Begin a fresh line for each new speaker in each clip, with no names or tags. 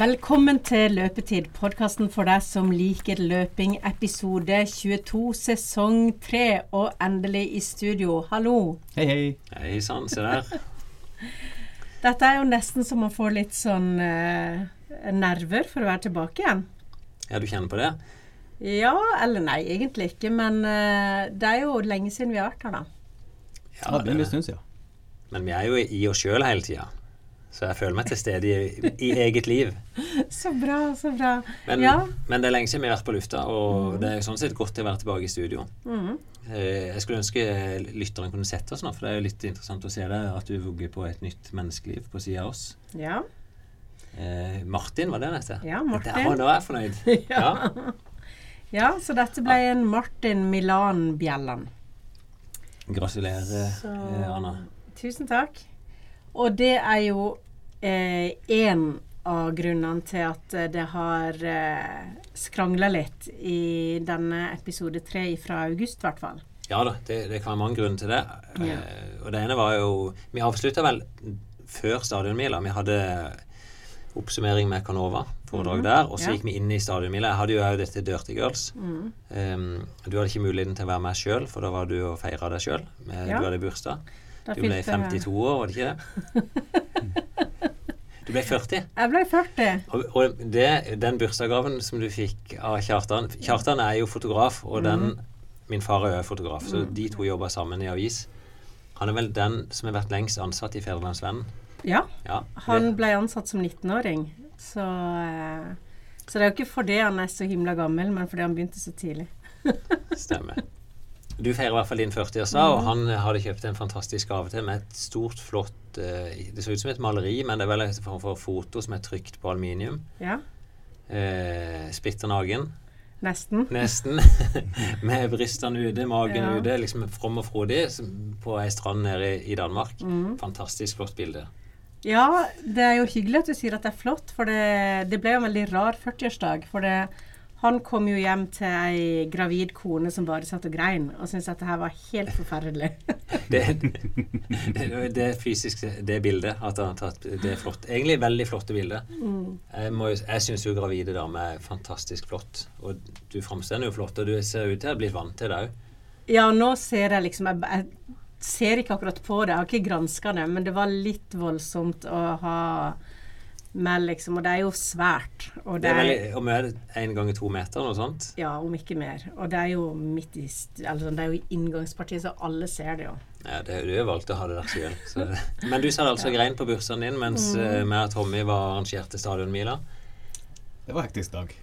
Velkommen til Løpetid, podkasten for deg som liker løping, episode 22, sesong 3, og endelig i studio. Hallo.
Hei, hei.
Hei sann, se der.
Dette er jo nesten som å få litt sånn eh, nerver for å være tilbake igjen.
Ja, du kjenner på det?
Ja, eller nei, egentlig ikke. Men eh, det er jo lenge siden vi har vært her, da.
Ja, det er en stund siden.
Men vi er jo i oss sjøl hele tida. Så jeg føler meg til stede i, i eget liv.
Så bra, så bra.
Men,
ja.
men det er lenge siden vi har vært på lufta, og det er sånn sett godt å være tilbake i studio.
Mhm.
Eh, Jeg skulle ønske lytteren kunne sett oss nå, for det er jo litt interessant å se deg at du vugger på et nytt menneskeliv på sida av oss.
ja.
Eh, Martin, var det han het?
Ja, Martin.
Der, er jeg fornøyd.
Ja. Ja, så dette ble en Martin Milan Bjelland.
Gratulerer,
Så-
eh, Anna.
Tusen takk. Og det er jo én av grunnene til at eh, det har eh, skrangla litt i denne episode tre fra august, i hvert fall.
Ja da, det, det kan være mange grunner til det.
Ja.
Eh, og det ene var jo Vi avslutta vel før stadionmila. Vi hadde oppsummering med Canova, foredrag der, og så.
Ja.
gikk vi inn i stadionmila. Jeg hadde jo òg dette Dirty Girls.
Mm.
Um, du hadde ikke muligheten til å være med sjøl, for da var du og feira deg sjøl.
Ja.
Du hadde bursdag. Du ble 52 år, var det ikke det? Du ble 40.
Jeg ble 40.
Og, og det, den bursdagsgaven som du fikk av Kjartan Kjartan er jo fotograf, og den
Mhm.
Min far er jo fotograf, så de to jobber sammen i avis. Han er vel den som har vært lengst ansatt i Fedrelandsvennen?
Ja,
Ja,
han ble ansatt som 19-åring. Så, eh, så det er jo ikke fordi han er så himla gammel, men fordi han begynte så tidlig.
stemmer. Du feirer i hvert fall din 40-årsdag,
Mhm.
og han hadde kjøpt en fantastisk gave til med et stort, flott eh, Det så ut som et maleri, men det er vel en form for foto som er trykt på aluminium.
Ja,
Eh, splitter naken.
nesten.
Nesten. Med brystene ute, magen
Ja.
ute, liksom from og frodig på ei strand nede i, i Danmark.
Mm.
Fantastisk flott bilde.
Ja, det er jo hyggelig at du sier at det er flott, for det, det ble jo en veldig rar 40-årsdag. For det, han kom jo hjem til ei gravid kone som bare satt og grein, og syntes at det her var helt forferdelig.
Det, det, det fysiske det bildet at han har tatt Det er flott. Egentlig veldig flotte bilder.
Mm.
Jeg, må jeg syns jo gravide damer er fantastisk flott. Og du framstår jo flott, og du ser ut til å ha blitt vant til det òg.
Ja, nå ser jeg liksom Jeg, jeg ser ikke akkurat på det, jeg har ikke granska det, men det var litt voldsomt å ha med, liksom. Og det er jo svært. Og
Det
det
er veldig, om mer er én i to meter, noe sånt.
ja, om ikke mer. Og det er jo midt i sånn, Det er jo inngangspartiet, så alle ser det jo.
Ja, det, du har valgt å ha det der sjøl. Men du sa altså altså grein på bursdagen din mens mm. meg og Tommy var arrangerte stadionmila.
Det var hektisk dag.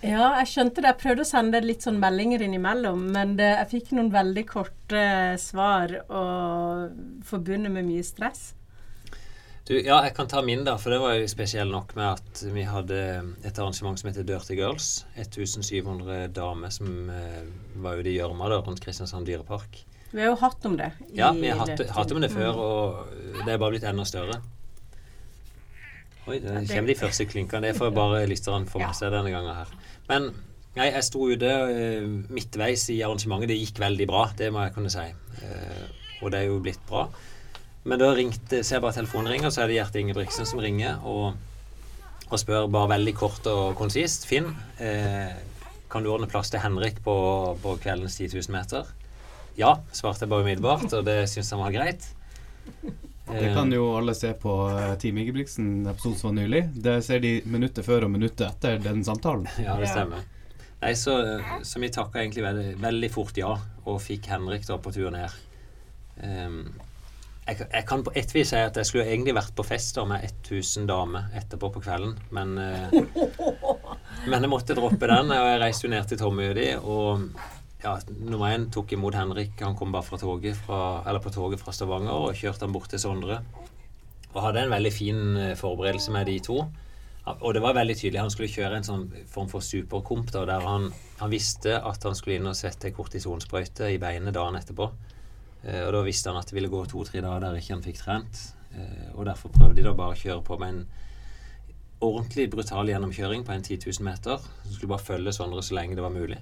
Ja, jeg skjønte det. Jeg prøvde å sende litt sånn meldinger innimellom, men det, jeg fikk noen veldig korte svar og forbundet med mye stress.
Du, ja, jeg kan ta min, da, for det var jo spesiell nok med at vi hadde et arrangement som heter Dirty Girls. 1700 damer som eh, var ute i gjørma rundt Kristiansand dyrepark.
Vi har jo hatt om det.
Ja, vi har hatt, hatt om det før, og det er bare blitt enda større. Oi,
der
kommer de første klynkene. Det får bare lytterne få med seg denne gangen her. Men nei, jeg sto ute eh, midtveis i arrangementet. Det gikk veldig bra, det må jeg kunne si. Eh, og det er jo blitt bra. Men da ringte, ser jeg bare telefonen ringer, så er det Gjert Ingebrigtsen som ringer og, og spør bare veldig kort og konsist. Finn, eh, kan du ordne plass til Henrik på, på kveldens 10 000 meter? Ja, svarte jeg bare umiddelbart, og det syntes han var greit.
Det kan jo alle se på eh, Team Ingebrigtsen-episoden som var nylig. Det ser de minuttet før og minuttet etter den samtalen.
Ja, det stemmer. Nei, så, så vi takka egentlig veldig, veldig fort ja, og fikk Henrik da på tur ned. Ehm, jeg, jeg kan på et vis si at jeg skulle egentlig vært på fest da med 1000 damer etterpå på kvelden, men eh, Men jeg måtte droppe den, og jeg reiste jo ned til Tommy og ja, nummer én tok imot Henrik. Han kom bare fra toget fra, eller på toget fra Stavanger og kjørte han bort til Sondre. Og hadde en veldig fin eh, forberedelse med de to. Og det var veldig tydelig. Han skulle kjøre en sånn form for superkomp der han, han visste at han skulle inn og sette kortisonsprøyte i beinet dagen etterpå. Eh, og da visste han at det ville gå to-tre dager der ikke han fikk trent. Eh, og derfor prøvde de da bare å kjøre på med en ordentlig brutal gjennomkjøring på en 10 000 meter. Så skulle bare følge Sondre så lenge det var mulig.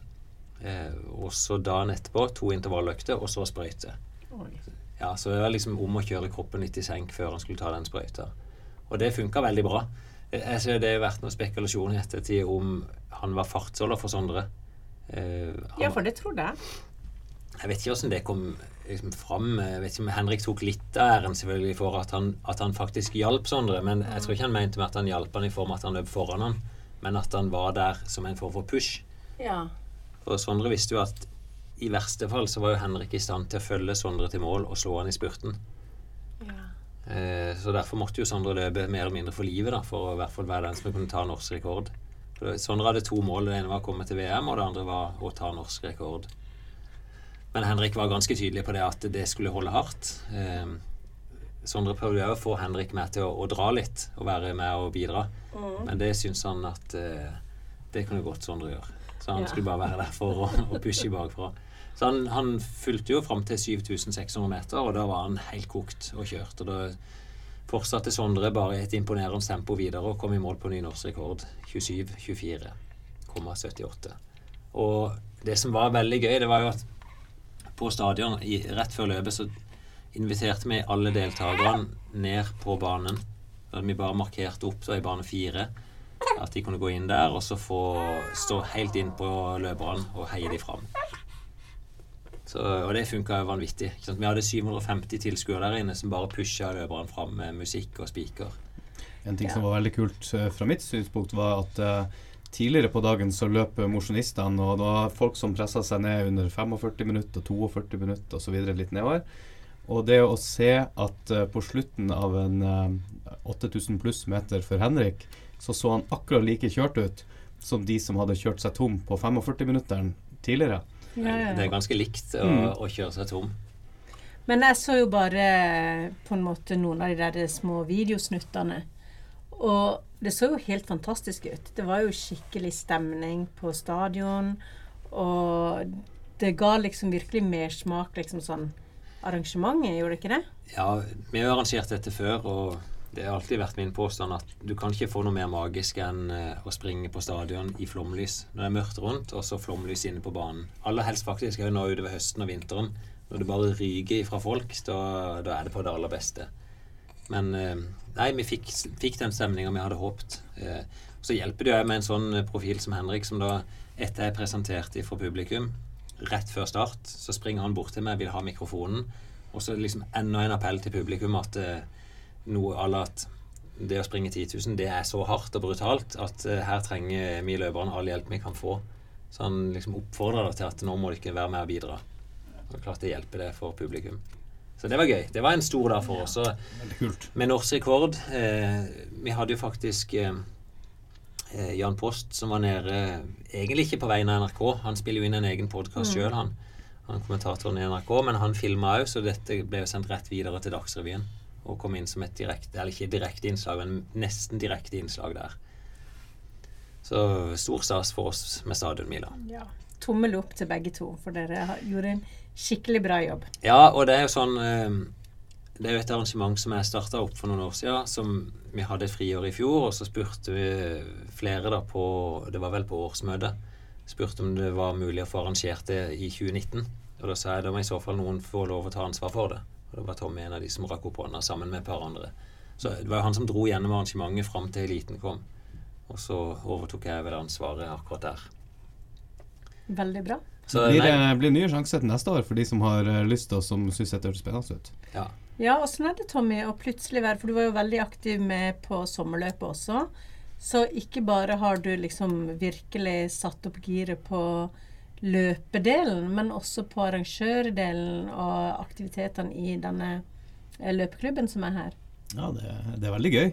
Eh, og så dagen etterpå to intervalløkter, og så sprøyte. Ja, Så det var liksom om å kjøre kroppen litt i senk før han skulle ta den sprøyta. Og det funka veldig bra. Jeg ser Det har vært noen spekulasjon i ettertid om han var fartsholder for Sondre. Eh, han,
Ja, for det trodde jeg.
Jeg vet ikke hvordan det kom liksom, fram. Jeg vet ikke om Henrik tok litt av æren selvfølgelig for at han, at han faktisk hjalp Sondre. Men jeg tror ikke han mente med at han hjalp han i form av at han løp foran han, men at han var der som en form for push.
Ja.
For Sondre visste jo at i verste fall så var jo Henrik i stand til å følge Sondre til mål og slå han i spurten.
ja.
Eh, så derfor måtte jo Sondre løpe mer eller mindre for livet, da, for å i hvert fall være den som kunne ta norsk rekord. For Sondre hadde to mål. Det ene var å komme til VM, og det andre var å ta norsk rekord. Men Henrik var ganske tydelig på det at det skulle holde hardt. Eh, Sondre prøvde jo å få Henrik med til å, å dra litt og være med og bidra. Men det syns han at eh, det kunne godt Sondre gjøre. Så han
Ja.
skulle bare være der for å, å pushe bakfra. Så han, han fulgte jo fram til 7600 meter, og da var han helt kokt og kjørt. Og da fortsatte Sondre bare i et imponerende tempo videre og kom i mål på ny norsk rekord. 27-24,78. Og det som var veldig gøy, det var jo at på stadion i, rett før løpet så inviterte vi alle deltakerne ned på banen. Vi bare markerte opp da, i bane fire at de kunne gå inn der og så få stå helt inn på løperne og heie de fram. Så, og det funka vanvittig. Ikke sant? Vi hadde 750 tilskuere der inne som bare pusha løperne fram med musikk og spiker.
En ting som var veldig kult eh, fra mitt synspunkt, var at eh, tidligere på dagen så løp mosjonistene, og det var folk som pressa seg ned under 45 minutter, 42 minutter osv. litt nedover. Og det å se at uh, på slutten av en uh, 8000 pluss meter for Henrik, så så han akkurat like kjørt ut som de som hadde kjørt seg tom på 45-minutteren tidligere.
Ja, ja,
Det er ganske likt å,
Mm.
å kjøre seg tom.
Men jeg så jo bare på en måte noen av de der små videosnuttene. Og det så jo helt fantastisk ut. Det var jo skikkelig stemning på stadion. Og det ga liksom virkelig mersmak, liksom sånn arrangementet, gjorde det ikke det?
Ja, vi har arrangert dette før, og det har alltid vært min påstand at du kan ikke få noe mer magisk enn eh, å springe på stadion i flomlys når det er mørkt rundt, og så flomlys inne på banen. Aller helst faktisk òg nå utover høsten og vinteren. Når det bare ryker fra folk, da, da er det på det aller beste. Men eh, nei, vi fikk, fikk den stemninga vi hadde håpet. Eh, Så hjelper det jo med en sånn profil som Henrik, som da etter jeg presenterte for publikum, rett før start, så springer han bort til meg, vil ha mikrofonen, og så liksom enda en appell til publikum at eh, noe à la det å springe 10 000, det er så hardt og brutalt at her trenger vi løperne all hjelp vi kan få. Så han liksom oppfordrer til at nå må dere være med og bidra. Og klart det hjelper det for publikum. Så det var gøy. Det var en stor dag for oss. Og med norsk rekord eh, Vi hadde jo faktisk eh, eh, Jan Post som var nede Egentlig ikke på vegne av NRK. Han spiller jo inn en egen podkast sjøl, han. Han kommentatoren i NRK, men han filma òg, så dette ble jo sendt rett videre til Dagsrevyen. Og kom inn som et direkte Eller ikke direkte innslag, men nesten direkte innslag der. Så stor stas for oss med stadionmila.
Ja. Tommel opp til begge to, for dere gjorde en skikkelig bra jobb.
Ja, og det er jo sånn eh, Det er jo et arrangement som jeg starta opp for noen år siden. Som vi hadde et friår i fjor, og så spurte vi flere da på Det var vel på årsmøtet. Spurte om det var mulig å få arrangert det i 2019. Og da sa jeg da må i så fall noen få lov å ta ansvar for det. Og det var Tommy en av de som rakk opp hånda sammen med et par andre. Så det var jo han som dro gjennom arrangementet fram til eliten kom. Og så overtok jeg vel ansvaret akkurat der.
Veldig bra.
Så
blir, det blir nye sjanser til neste år for de som har eh, lyst og som syns dette høres spennende ut.
ja.
Ja, åssen er det, Tommy, å plutselig være For du var jo veldig aktiv med på sommerløpet også. Så ikke bare har du liksom virkelig satt opp giret på løpedelen, men også på arrangørdelen og aktivitetene i denne eh, løpeklubben som er her.
Ja, det, det er veldig gøy.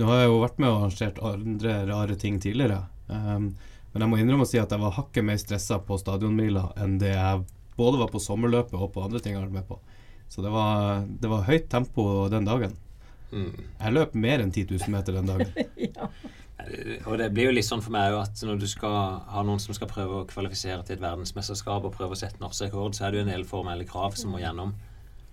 Nå har jeg jo vært med og arrangert andre rare ting tidligere. Um, men jeg må innrømme å si at jeg var hakket mer stressa på stadionmila enn det jeg både var på sommerløpet og på andre ting jeg har vært med på. Så det var, det var høyt tempo den dagen.
Mm.
Jeg løp mer enn 10 000 meter den dagen.
ja.
Og det blir jo litt sånn for meg at når du skal ha noen som skal prøve å kvalifisere til et verdensmesterskap og prøve å sette norsk rekord, så er det jo en del formelle krav som må gjennom.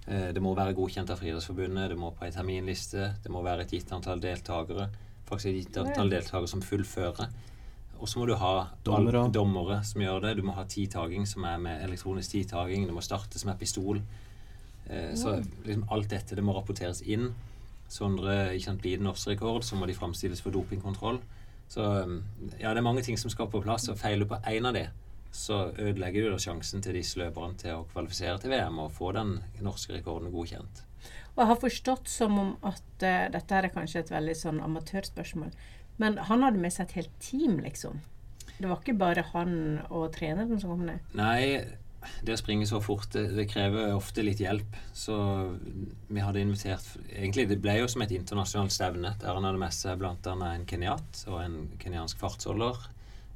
Eh, Det må være godkjent av Friidrettsforbundet, det må på ei terminliste, det må være et gitt antall deltakere. Faktisk et gitt antall deltakere som fullfører. Og så må du ha
Dommere.
dommere som gjør det. Du må ha tidtaging som er med elektronisk tidtaging. Det må startes med pistol. Eh, Så liksom alt dette det må rapporteres inn. Sondre ikke sant, blir det norsk rekord, så må de framstilles for dopingkontroll. Så um, ja, det er mange ting som skal på plass, og feiler du på én av de, så ødelegger du da sjansen til disse løperne til å kvalifisere til VM og få den norske rekorden godkjent.
Og jeg har forstått som om at uh, dette her er kanskje et veldig sånn amatørspørsmål, men han hadde med seg et helt team, liksom. Det var ikke bare han og treneren som kom ned.
Nei, det å springe så fort, det, krever ofte litt hjelp. Så vi hadde invitert Egentlig det ble jo som et internasjonalt stevne, der han hadde med seg bl.a. en kenyatt og en kenyansk fartsholder.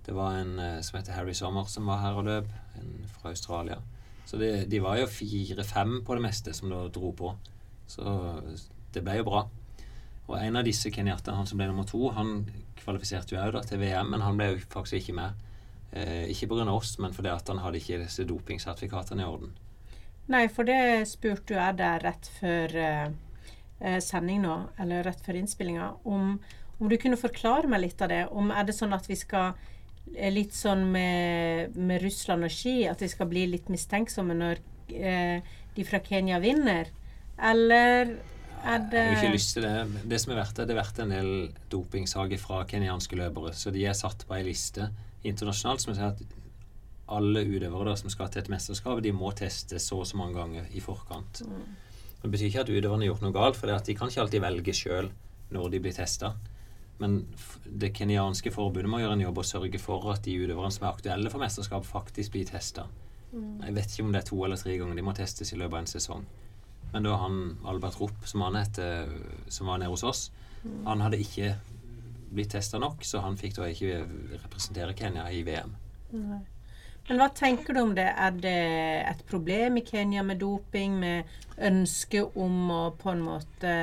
Det var en eh, som heter Harry Sommer, som var her og løp, en fra Australia. Så det, de var jo fire-fem på det meste som da dro på. Så det ble jo bra. Og en av disse kenyattene, han som ble nummer to, han kvalifiserte jo òg til VM, men han ble jo faktisk ikke med. Eh, ikke pga. oss, men fordi at han hadde ikke disse dopingsertifikatene i orden.
Nei, for det spurte jeg deg rett før eh, eh, sending nå, eller rett før innspillinga, om, om, du kunne forklare meg litt av det. Om Er det sånn at vi skal eh, Litt sånn med, med Russland og ski, at vi skal bli litt mistenksomme når eh, de fra Kenya vinner? Eller er det
Jeg har ikke lyst til det. Det som er verdt det, det er verdt en del dopingsaker fra kenyanske løpere. Så de er satt på ei liste internasjonalt som sier at alle utøvere som skal til et mesterskap, de må testes så og så mange ganger i forkant. Mm. Det betyr ikke at utøverne har gjort noe galt, for de kan ikke alltid velge sjøl når de blir testa. Men det kenyanske forbundet må gjøre en jobb og sørge for at de utøverne som er aktuelle for mesterskap, faktisk blir testa. Mm. Jeg vet ikke om det er to eller tre ganger de må testes i løpet av en sesong. Men da han Albert Rupp, som han heter, som var nede hos oss, mm. han hadde ikke blitt testa nok, så han fikk da ikke representere Kenya i VM.
Nei. Men hva tenker du om det? Er det et problem i Kenya med doping, med ønske om å på en måte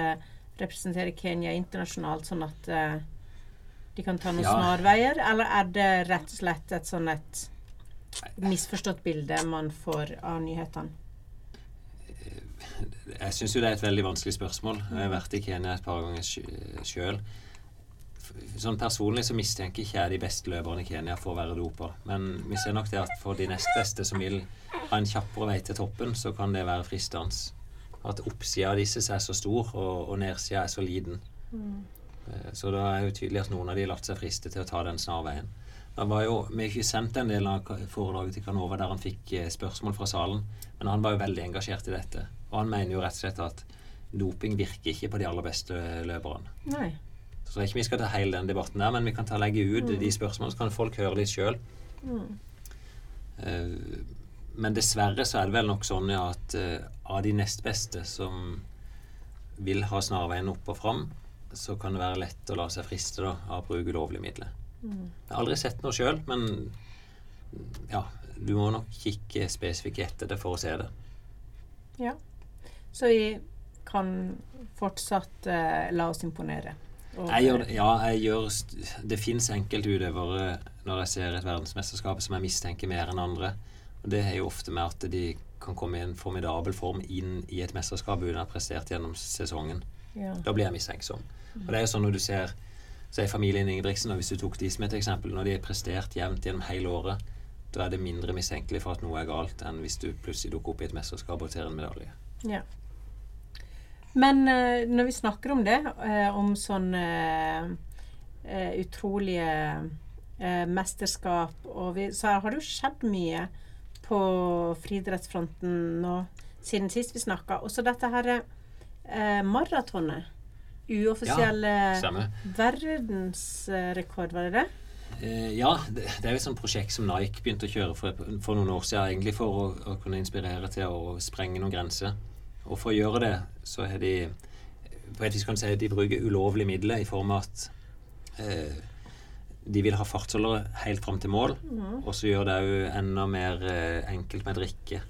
representere Kenya internasjonalt, sånn at uh, de kan ta noen ja. snarveier? Eller er det rett og slett et sånn et misforstått bilde man får av nyhetene?
Jeg syns jo det er et veldig vanskelig spørsmål. Jeg har vært i Kenya et par ganger sjøl sånn personlig så mistenker ikke jeg de beste løperne i Kenya for å være dopa. Men vi ser nok det at for de nest beste som vil ha en kjappere vei til toppen, så kan det være fristende. At oppsida av disse er så stor, og, og nedsida er så liten. Mm. Så da er jo tydelig at noen av de har latt seg friste til å ta den snarveien. Da var jo, Vi har ikke sendt en del av foredraget til Kanova der han fikk eh, spørsmål fra salen, men han var jo veldig engasjert i dette. Og han mener jo rett og slett at doping virker ikke på de aller beste løperne.
Nei.
Så jeg tror ikke vi skal ta hele den debatten der, men vi kan ta legge ut mm. de spørsmålene, så kan folk høre litt sjøl. Mm. Uh, men dessverre så er det vel nok sånn ja, at uh, av de nest beste som vil ha snarveien opp og fram, så kan det være lett å la seg friste da, av å bruke ulovlige midler. Mm. Jeg har aldri sett noe sjøl, men ja, du må nok kikke spesifikt etter det for å se det.
Ja. Så vi kan fortsatt uh, la oss imponere.
Jeg gjør, ja, jeg gjør Det fins enkeltutøvere når jeg ser et verdensmesterskap som jeg mistenker mer enn andre. Og Det er jo ofte med at de kan komme i en formidabel form inn i et mesterskap uten å ha prestert gjennom sesongen. Ja. Da blir jeg mistenksom. Og det er jo sånn når du ser Se familien Ingebrigtsen, og hvis du tok de som et eksempel, når de har prestert jevnt gjennom hele året, da er det mindre mistenkelig for at noe er galt, enn hvis du plutselig dukker opp i et mesterskap og tar en medalje.
Ja. Men uh, når vi snakker om det, uh, om sånne uh, utrolige mesterskap vi, Så har det jo skjedd mye på friidrettsfronten nå siden sist vi snakka. Også dette her maratonet. Uoffisielle ja, verdensrekord, var det det?
ja, det, det, er jo et sånt prosjekt som Nike begynte å kjøre for, for noen år siden, egentlig for å, å kunne inspirere til å sprenge noen grenser. Og for å gjøre det, så har de på et vis kan si at de bruker ulovlige midler i form av at eh, de vil ha fartsholdere helt fram til mål, mm. og så gjør det òg enda mer eh, enkelt med drikke.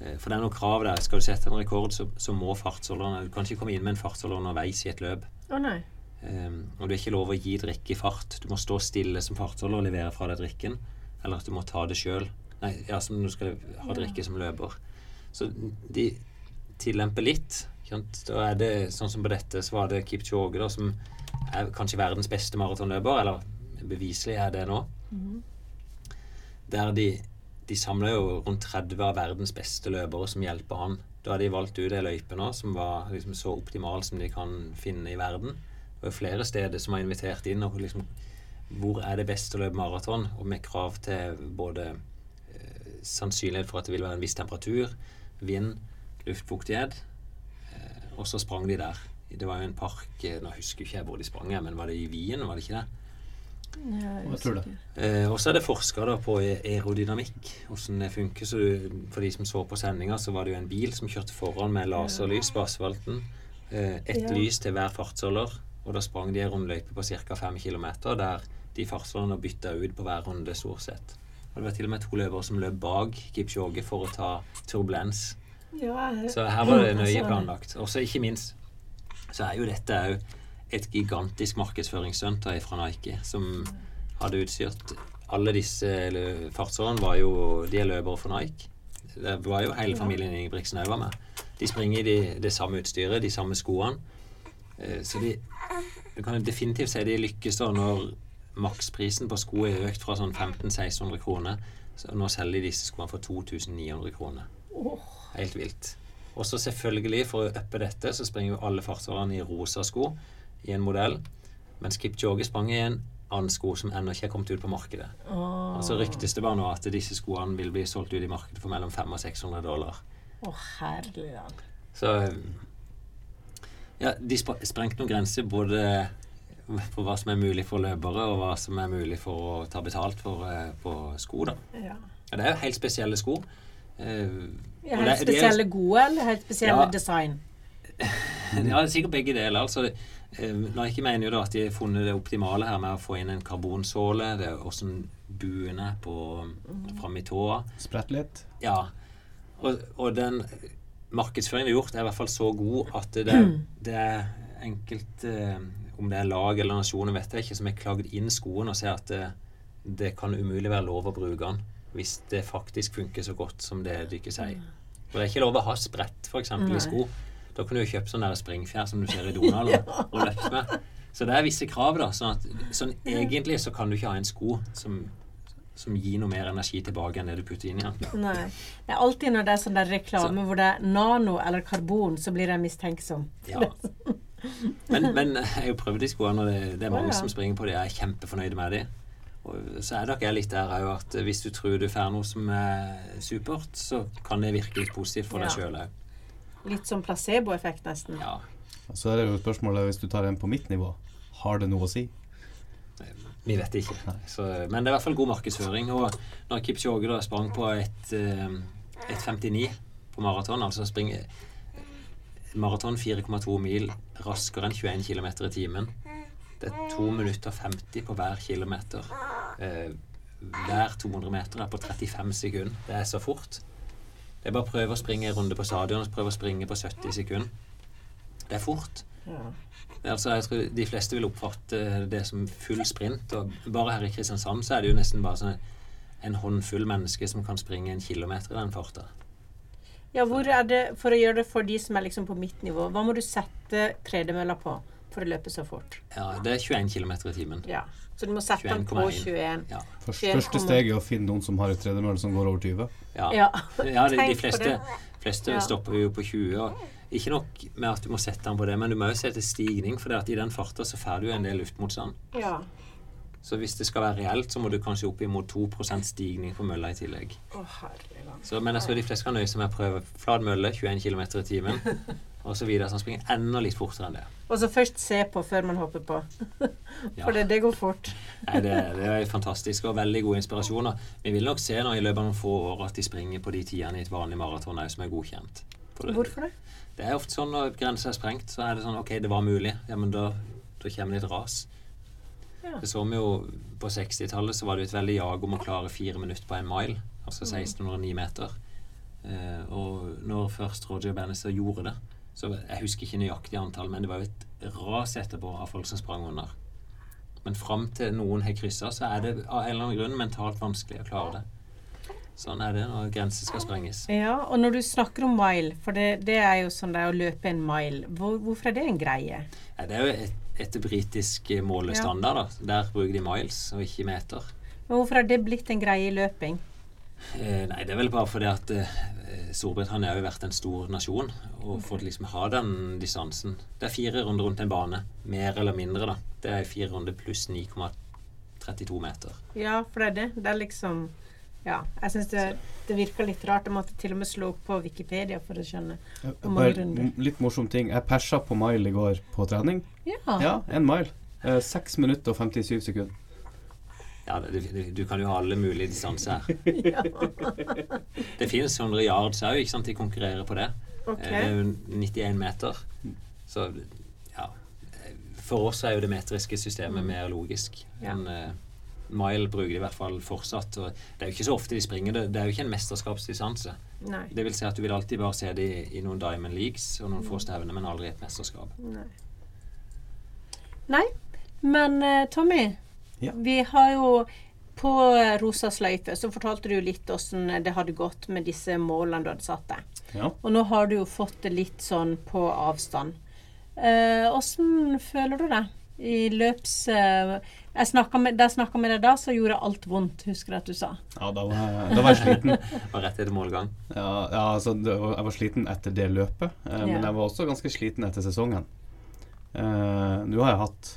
Eh, for det er noen krav der. Skal du sette en rekord, så, så må fartsholderne Du kan ikke komme inn med en fartsholder underveis i et løp.
Oh, nei.
Um, og det er ikke lov å gi drikke i fart. Du må stå stille som fartsholder og levere fra deg drikken. Eller at du må ta det sjøl. Nei, ja, som du skal ha drikke som løper. Så de, tillempe litt. Da er det sånn som på dette, så var det Kipchoge, da, som er kanskje verdens beste maratonløper, eller beviselig er det nå. Mm. Der de, de samler jo rundt 30 av verdens beste løpere som hjelper han Da har de valgt ut ei løype nå som var liksom så optimal som de kan finne i verden. Det er flere steder som har invitert inn og liksom Hvor er det best å løpe maraton? Og med krav til både eh, sannsynlighet for at det vil være en viss temperatur, vind, luftfuktighet. Eh, og så sprang de der. Det var jo en park eh, Nå husker ikke jeg hvor de sprang, men var det i Wien? Var det ikke det?
Jeg tror det.
Eh, og så er det forska på aerodynamikk, hvordan det funker. Så du, for de som så på sendinga, så var det jo en bil som kjørte foran med laserlys på asfalten. Eh, Ett
Ja.
lys til hver fartsholder. Og da sprang de en rundløype på ca. 5 km, der de fartsholderne bytta ut på hver runde, stort sett. Og det var til og med to løpere som løp bak Kipchoge for å ta turbulens.
Ja,
Så her var det nøye planlagt. Og så ikke minst så er jo dette òg et gigantisk markedsføringsstunt fra Nike, som hadde utstyrt Alle disse fartsårene var jo De er løpere for Nike. Det var jo hele familien Ingebrigtsen òg var med. De springer i de, det samme utstyret, de samme skoene. Eh, Så de Du kan definitivt si de lykkes da når maksprisen på sko er økt fra sånn 1500-1600 kroner. Så nå selger de disse skoene for 2900 kroner.
Åh,
Helt vilt. Og så selvfølgelig, for å uppe dette, så springer jo alle fartsvarerne i rosa sko i en modell. Mens Kipchoge sprang i en annen sko som ennå ikke er kommet ut på markedet.
Oh.
Og så ryktes det bare nå at disse skoene vil bli solgt ut i markedet for mellom 500 og 600 dollar.
Å, land.
Så ja, de sprengte noen grenser både for hva som er mulig for løpere, og hva som er mulig for å ta betalt for eh, på sko. da.
Ja.
Ja, det er jo helt spesielle sko. Eh,
helt
er
spesielle gode, eller helt spesielle
Ja.
design?
Ja, det er sikkert begge deler. altså eh, Nike mener jo da at de har funnet det optimale her med å få inn en karbonsåle. Det er åssen buen er på i tåa.
Sprett litt.
Ja. Og, og den markedsføringen de har gjort, er i hvert fall så god at det, det er enkelt eh, Om det er lag eller nasjoner, vet jeg ikke, som har klagd inn skoen og sier at det, det kan umulig være lov å bruke den hvis det faktisk funker så godt som det dere sier. Og det er ikke lov å ha sprett, f.eks. I sko. Da kan du jo kjøpe sånn springfjær som du ser i Donald og løfte med. Så det er visse krav, da. Sånn at sånn egentlig så kan du ikke ha en sko som, som gir noe mer energi tilbake enn det du putter inn i den.
Nei. Det er alltid når det er sånn der reklame hvor det er nano eller karbon, så blir jeg mistenksom.
Ja. Men, men jeg har jo prøvd de skoene, og det, det er mange
oh, ja.
som springer på de. Jeg er kjempefornøyd med de. Og så er nok jeg litt der òg at hvis du tror du får noe som er supert, så kan det virke litt positivt for deg
Ja.
sjøl òg.
Litt som placeboeffekt, nesten.
Ja.
Så er det jo spørsmålet, hvis du tar en på mitt nivå, har det noe å si?
Vi vet ikke. Så, men det er i hvert fall god markedsføring. Og når Kipchoge da sprang på et, eh, et 59 på maraton, altså springer maraton 4,2 mil raskere enn 21 km i timen Det er 2 minutter 50 på hver kilometer. Eh, hver 200 meter er på 35 sekunder. Det er så fort. Det er bare å prøve å springe en runde på stadion og prøve å springe på 70 sekunder. Det er fort.
Ja.
Altså, jeg tror De fleste vil oppfatte det som full sprint. og Bare her i Kristiansand så er det jo nesten bare sånn en håndfull mennesker som kan springe en kilometer i den farta.
ja, hvor er det For å gjøre det for de som er liksom på mitt nivå, hva må du sette tredemølla på for det løper så fort?
Ja, det er 21 km i timen.
Ja. Så du må sette den på 21.
Ja.
Først, første steg er å finne noen som har et tredemølle som går over 20.
Ja,
Ja.
ja de, de fleste, fleste
Ja.
stopper jo på 20. Og ikke nok med at du må sette den på det, men du må jo sette stigning, for det at i den farta så får du en del luftmotstand.
ja.
Så hvis det skal være reelt, så må du kanskje opp imot 2% stigning på mølla i tillegg.
Å.
Så, men jeg tror de fleste kan nøye seg med å prøve flat mølle, 21 km i timen, og så videre. Han springer enda litt fortere enn det.
Og så først se på før man hopper på.
Ja.
For det, det går fort.
Nei, det, det er fantastisk og veldig god inspirasjon. Vi vil nok se nå i løpet av noen få år at de springer på de tidene i et vanlig maraton som er godkjent. Det,
Hvorfor det?
det er ofte sånn når grensa er sprengt, så er det sånn OK, det var mulig. Ja, men da, da kommer det et ras.
Ja.
Det så vi jo på 60-tallet, så var det jo et veldig jag om å klare fire minutter på en mile. Altså 1609 meter. Eh, og når først Roger Bannister gjorde det så Jeg husker ikke nøyaktig antall, men det var jo et ras etterpå av folk som sprang under. Men fram til noen har kryssa, så er det av en eller annen grunn mentalt vanskelig å klare det. Sånn er det når grenser skal sprenges.
Ja, og når du snakker om mile, for det, det er jo sånn det er å løpe en mile, hvor, hvorfor er det en greie?
Ja, det er jo et, etter britisk målestandard. da. Der bruker de miles og ikke meter.
Men hvorfor har det blitt en greie i løping?
Eh, nei, det er vel bare fordi at eh, Storbritannia har jo vært en stor nasjon og fått liksom ha den distansen. Det er fire runder rundt en bane. Mer eller mindre, da. Det er fire runder pluss 9,32 meter.
Ja, for det er det. Det er liksom Ja. Jeg syns det, det virker litt rart. Jeg måtte til og med slå opp på Wikipedia for å skjønne
litt morsom ting. Jeg persa på mile i går på trening.
Ja.
Ja, en mile. Eh, 6 minutter og 57 sekunder.
Ja, det, du kan jo ha alle mulige distanser her. Det finnes 100 yards òg, ikke sant? De konkurrerer på det.
Okay.
Eh, Det er jo 91 meter. Så ja For oss er jo det metriske systemet mer logisk
Ja.
enn eh, Mile bruker de i hvert fall fortsatt. Og det er jo ikke så ofte de springer det. Det er jo ikke en mesterskapsdistanse.
Nei.
Det vil si at du vil alltid bare se det i, i noen Diamond Leagues og noen få stevner, men aldri et mesterskap.
Nei. Nei. Men eh, Tommy,
Ja.
vi har jo på Rosa sløyfe så fortalte du litt åssen det hadde gått med disse målene du hadde satt deg.
Ja.
Og nå har du jo fått det litt sånn på avstand. Eh, føler du det i løps... eh, jeg med, da jeg snakka med deg da, så gjorde alt vondt, husker jeg at du sa.
ja, da var jeg, da var jeg sliten.
Og rett etter målgang.
Ja, ja altså, var- jeg var sliten etter det løpet, eh,
Ja.
men jeg var også ganske sliten etter sesongen. Eh, Nå har jeg hatt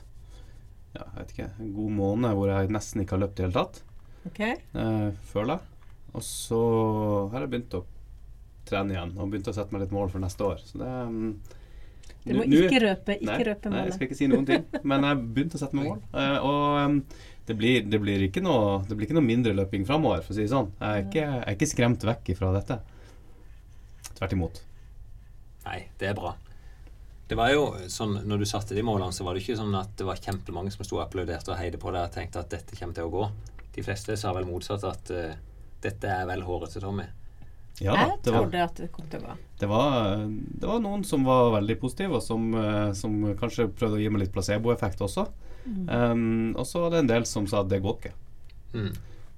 ja, jeg vet ikke, en god måned hvor jeg nesten ikke har løpt i det hele tatt,
Okay.
eh, føler jeg. Og så har jeg begynt å trene igjen og begynt å sette meg litt mål for neste år. Så det um,
Du må
nå-
ikke røpe, ikke
nei,
røpe
Nei, jeg skal ikke si noen ting. Men jeg begynte å sette meg mål. Eh, og um, det blir, det, blir ikke noe, det blir ikke noe mindre løping framover, for å si det sånn. Jeg er ikke, jeg er ikke skremt vekk ifra dette. Tvert imot.
Nei, det er bra. Det var jo sånn, når du satte de målene, så var det ikke sånn at det var kjempemange som sto og applauderte og heide på deg og tenkte at dette kommer til å gå. De fleste sa vel motsatt, at uh, dette er vel håret til Tommy.
Ja
jeg
Det var,
trodde at det kom til å gå.
det, var, det var noen som var veldig positive, og som, eh, som kanskje prøvde å gi meg litt placeboeffekt også. Em, og så var det en del som sa at det går ikke.
Mm.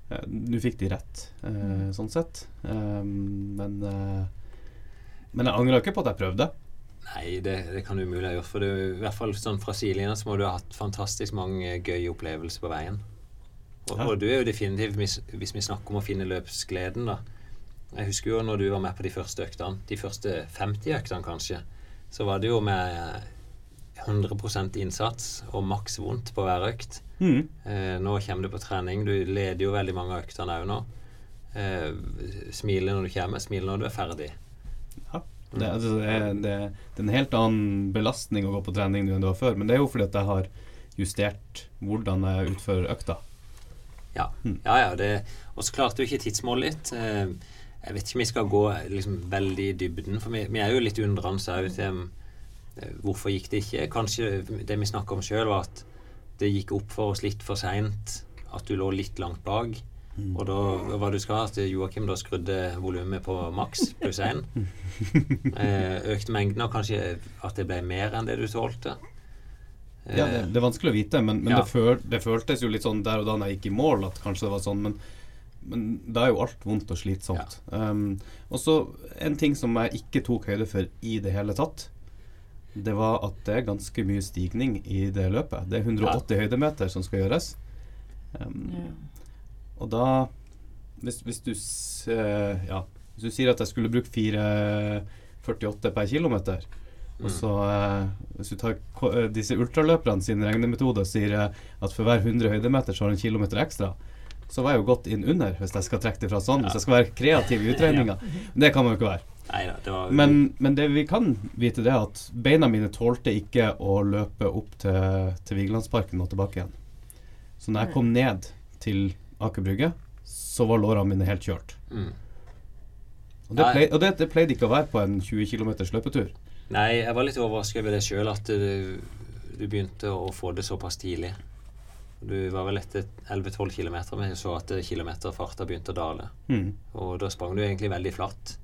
Eh, Nå fikk de rett, uh, sånn sett. Um, men, uh, men jeg angrer ikke på at jeg prøvde.
Nei, det, det kan du umulig ha gjort. For er i hvert fall sånn fra sidelinja så må du ha hatt fantastisk mange gøye opplevelser på veien. Og,
Ja.
og du er jo definitivt, hvis, hvis vi snakker om å finne løpsgleden, da. Jeg husker jo når du var med på de første øktene, de første 50 øktene kanskje, så var det jo med 100 innsats og maks vondt på hver økt.
Mm.
Eh, nå kommer du på trening. Du leder jo veldig mange av øktene òg nå. Eh, smiler når du kommer, smiler når du er ferdig.
Ja. Det, altså, det, er, det, det er en helt annen belastning å gå på trening nå enn det var før. Men det er jo fordi at jeg har justert hvordan jeg utfører økta.
Ja,
Mm.
ja. ja det, og så klarte du ikke tidsmålet ditt. Eh, jeg vet ikke om vi skal gå liksom, veldig i dybden, for vi, vi er jo litt undrende òg til eh, hvorfor gikk det ikke. Kanskje det vi snakka om sjøl, var at det gikk opp for oss litt for seint. At du lå litt langt bak. Og da hva du skal, at Joakim da skrudde volumet på maks pluss én. Eh, økte mengden, og kanskje at det ble mer enn det du tålte.
Ja, det, det er vanskelig å vite, men, men
Ja.
det, føl, det føltes jo litt sånn der og da når jeg gikk i mål, at kanskje det var sånn. Men, men da er jo alt vondt og slitsomt. Um, og så en ting som jeg ikke tok høyde for i det hele tatt, det var at det er ganske mye stigning i det løpet. Det er 180 høydemeter som skal gjøres. Um,
Ja.
Og da hvis, hvis, du, eh, ja, hvis du sier at jeg skulle bruke 4,48 per kilometer, og så eh, hvis du tar eh, disse ultraløperne sin regnemetode og sier at for hver 100 høydemeter så har du en kilometer ekstra, så var jeg jo godt inn under, hvis jeg skal trekke det fra sånn. Hvis jeg skal være kreativ i utregninga. Men det kan man jo ikke være.
Nei det var
Men, men det vi kan vite, det er at beina mine tålte ikke å løpe opp til, til Vigelandsparken og tilbake igjen. Så når jeg kom ned til Aker Brygge, så var lårene mine helt kjørt.
mm.
Og det,
Nei.
og det, det pleide ikke å være på en 20 km løpetur.
Nei, jeg var litt overrasket over det sjøl, at du, du begynte å få det såpass tidlig. Du var vel etter 11-12 km, men jeg så at kilometerfarta begynte å dale.
Mm.
Og da sprang du egentlig veldig flatt.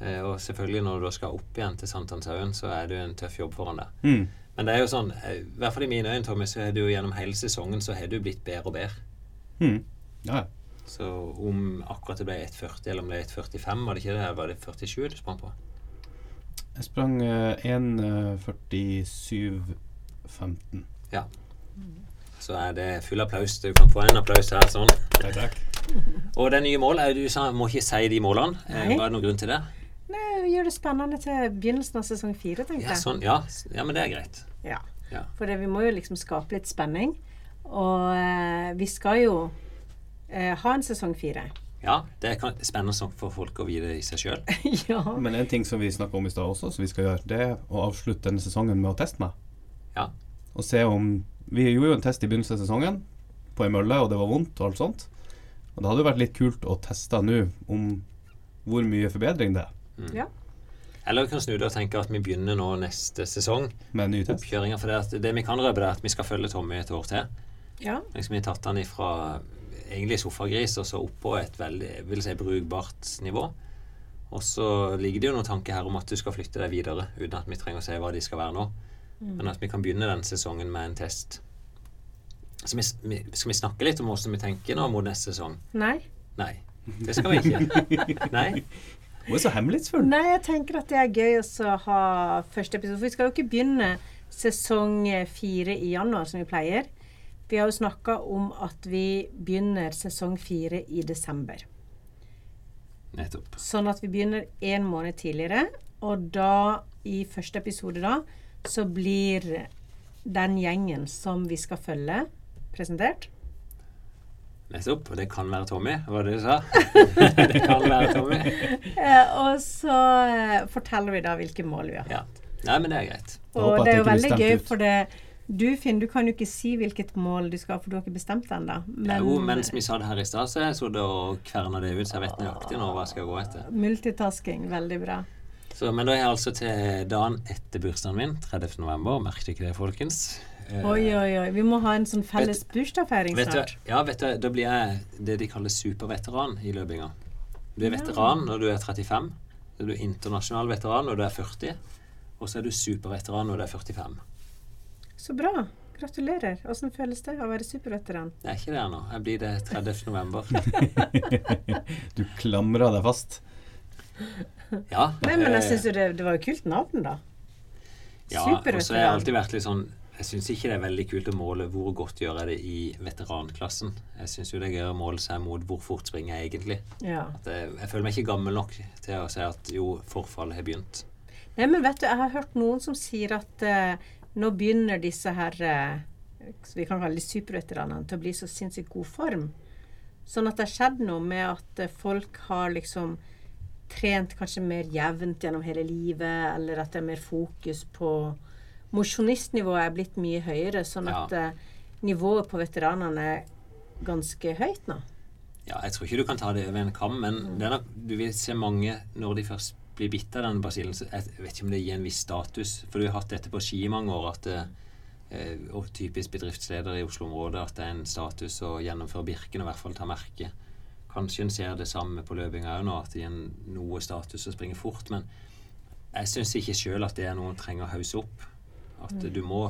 Eh, og selvfølgelig når du skal opp igjen til Sankthanshaugen, så er det jo en tøff jobb foran deg.
Mm.
Men det er jo sånn, eh, i hvert fall i mine øyne, Tommy, så er det jo gjennom hele sesongen så har du blitt bedre og bedre.
Mm. Ja, ja.
Så om akkurat det ble 1,40 eller om det ble 1,45, var det ikke det? Var det 47 du sprang på?
Jeg sprang eh, 1.47,15.
Så er det full applaus. Du kan få en applaus her, sånn.
Takk, takk.
Og det nye målet Du sa må ikke si de målene. Eh,
Nei.
Var det noen grunn til det?
Nei, Gjør det spennende til begynnelsen av sesong fire, tenkte
Ja, sånn, ja. ja, men det er greit.
Ja.
Ja.
For det, vi må jo liksom skape litt spenning. Og eh, vi skal jo eh, ha en sesong fire.
Ja, det er spennende nok for folk å vite i seg sjøl.
ja.
Men en ting som vi snakka om i stad også, som vi skal gjøre, det er å avslutte denne sesongen med å teste meg.
Ja.
Og se om Vi gjorde jo en test i begynnelsen av sesongen på ei mølle, og det var vondt og alt sånt. Og det hadde jo vært litt kult å teste nå om hvor mye forbedring det er
ja.
Eller vi kan snu det og tenke at vi begynner nå neste sesong.
med en ny test.
Oppkjøringa. For det, at det vi kan røpe, er at vi skal følge Tommy et år til.
Ja.
Liksom Vi har tatt den ifra egentlig sofagris og så opp på et veldig vil si, brukbart nivå. Og så ligger det jo noen tanker her om at du skal flytte deg videre, uten at vi trenger å si hva de skal være nå. Men at vi kan begynne den sesongen med en test. Så vi, vi, skal vi snakke litt om hvordan vi tenker nå mot neste sesong?
Nei.
Nei. Det skal vi ikke. Nei.
Hun er så hemmelighetsfull.
Nei, jeg tenker at det er gøy også å ha første episode. For vi skal jo ikke begynne sesong fire i januar, som vi pleier. Vi har jo snakka om at vi begynner sesong fire i desember.
Nettopp.
Sånn at vi begynner én måned tidligere. Og da, i første episode da, så blir den gjengen som vi skal følge, presentert.
Nettopp. Og det kan være Tommy, var det du sa? det kan være Tommy.
Eh, og så eh, forteller vi da hvilke mål vi har.
Ja. Nei, men det er greit.
Og det er jo veldig gøy,
ut.
for det du Finn, du kan jo ikke si hvilket mål du skal, for du har ikke bestemt det ennå.
Men, jo, mens vi sa det her i stad, så jeg sittet og kverna det ut, så jeg vet nøyaktig nå hva jeg skal gå etter.
multitasking, veldig bra.
Så, men da er jeg altså til dagen etter bursdagen min, 30. november. Merket ikke det, folkens? Eh,
Oi, oi, oi. Vi må ha en sånn felles bursdagsfeiring
Vet du,
snart.
ja, vet du, da blir jeg det de kaller superveteran i løpinga. Du er veteran når du er 35. Så er du internasjonal veteran når du er 40. Og så er du superveteran når du er 45.
Så bra. Gratulerer. Åssen føles det å være superveteran?
Jeg er ikke det ennå. Jeg blir det 30. november.
Du klamrer deg fast.
Ja.
Nei, men jeg syns jo det, det var jo kult navn, da.
Ja, og så har jeg alltid vært litt sånn Jeg syns ikke det er veldig kult å måle hvor godt gjør jeg det i veteranklassen. Jeg syns jo det er gøy å måle seg mot hvor fort springer jeg egentlig.
Ja.
At jeg, jeg føler meg ikke gammel nok til å si at jo, forfallet har begynt.
Nei, men vet du, jeg har hørt noen som sier at eh, nå begynner disse her eh, Vi kan kalle de superveteranene til å bli så sinnssykt god form. Sånn at det har skjedd noe med at eh, folk har liksom trent kanskje mer jevnt gjennom hele livet, eller at det er mer fokus på Mosjonistnivået er blitt mye høyere, sånn
Ja.
at eh, nivået på veteranene er ganske høyt nå.
Ja, jeg tror ikke du kan ta det over en kam, men mm. denne, du vil se mange når de først blir bitt av den basillen. så Jeg vet ikke om det gir en viss status, for du har hatt dette på ski i mange år. at eh, og typisk bedriftsleder i Oslo-området at det er en status å gjennomføre Birken og i hvert fall ta merke. Kanskje en ser det samme på løpinga òg nå, at det gir en noe status å springe fort. Men jeg syns ikke sjøl at det er noe en trenger å hausse opp. At du må,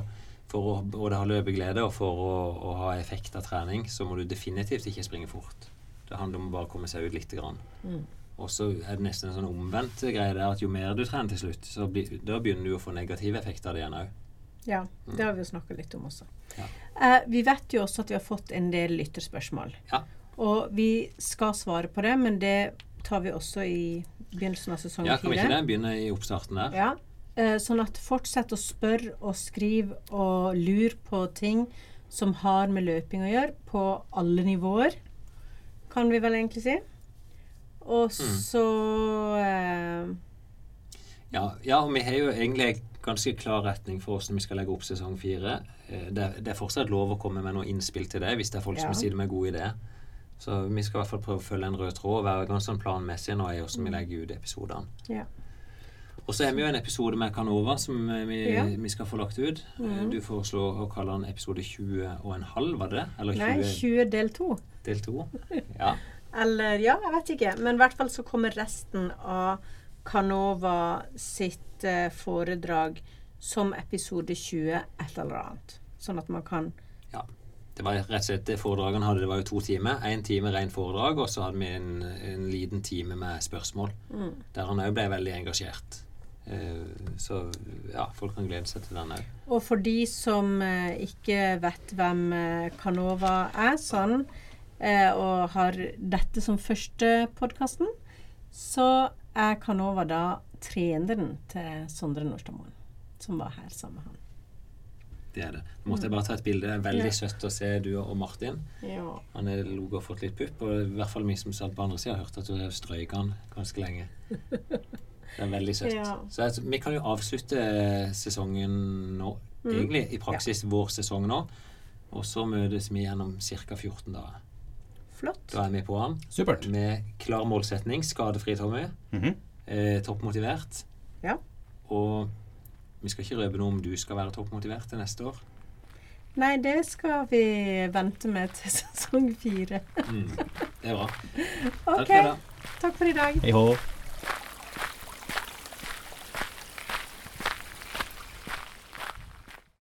for å både ha løpeglede og for å, å ha effekt av trening, så må du definitivt ikke springe fort. Det handler om å bare komme seg ut lite grann. Og så er det nesten en sånn omvendt greie der at jo mer du trener til slutt, så blir, da begynner du å få negative effekter av det igjen òg.
Ja, det har vi jo snakka litt om også.
Ja.
Eh, vi vet jo også at vi har fått en del lytterspørsmål.
Ja.
Og vi skal svare på det, men det tar vi også i begynnelsen av sesong
ja, kan vi ikke det? Begynne i oppstarten der?
Ja. Eh, sånn at fortsett å spørre og skrive og lure på ting som har med løping å gjøre, på alle nivåer, kan vi vel egentlig si. Og
Mm.
så eh,
Ja, ja, og vi har jo egentlig en ganske klar retning for hvordan vi skal legge opp sesong fire. Eh, Det, det er fortsatt lov å komme med noe innspill til det hvis det er folk
Ja.
som sitter med gode ideer. Så vi skal i hvert fall prøve å følge en rød tråd og være ganske sånn planmessige nå i hvordan vi legger ut episodene.
Ja.
Og så har vi jo en episode med Canova som eh, vi,
Ja.
vi skal få lagt ut. Mm. Du foreslår å kalle den episode 20 og en halv, var det det? Eller 20
Nei, 20 del 2.
del 2? Ja.
Eller ja, jeg vet ikke. Men i hvert fall så kommer resten av Canova sitt eh, foredrag som episode 20 et eller annet. Sånn at man kan
ja. Det var rett og slett det foredraget hadde, det var jo to timer. Én time rent foredrag, og så hadde vi en, en liten time med spørsmål. Der han òg ble veldig engasjert. Eh, Så ja, folk kan glede seg til den òg.
Og for de som eh, ikke vet hvem eh, Canova er, sånn og har dette som første podkasten, så er Canova da treneren til Sondre Nordstadmoen, som var her sammen med han.
Det er det. Nå måtte jeg bare ta et bilde. Det veldig
Ja.
søtt å se du og Martin.
Ja.
Han er logo og fått litt pupp, og i hvert fall vi som satt på andre sida, har hørt at du har strøyket han ganske lenge. Det er veldig søtt.
Ja.
Så altså, vi kan jo avslutte sesongen nå,
Mm.
egentlig. I praksis vår sesong nå. Og så møtes vi gjennom ca. 14 dager.
Flott.
Da er vi på han
Supert.
med klar målsetning. Skadefri, Tommy.
Mhm.
Eh, toppmotivert.
Ja.
Og vi skal ikke røpe noe om du skal være toppmotivert til neste år.
Nei, det skal vi vente med til sesong fire.
Mm. Det er bra. Takk
OK. Takk for i dag.
Hei hå.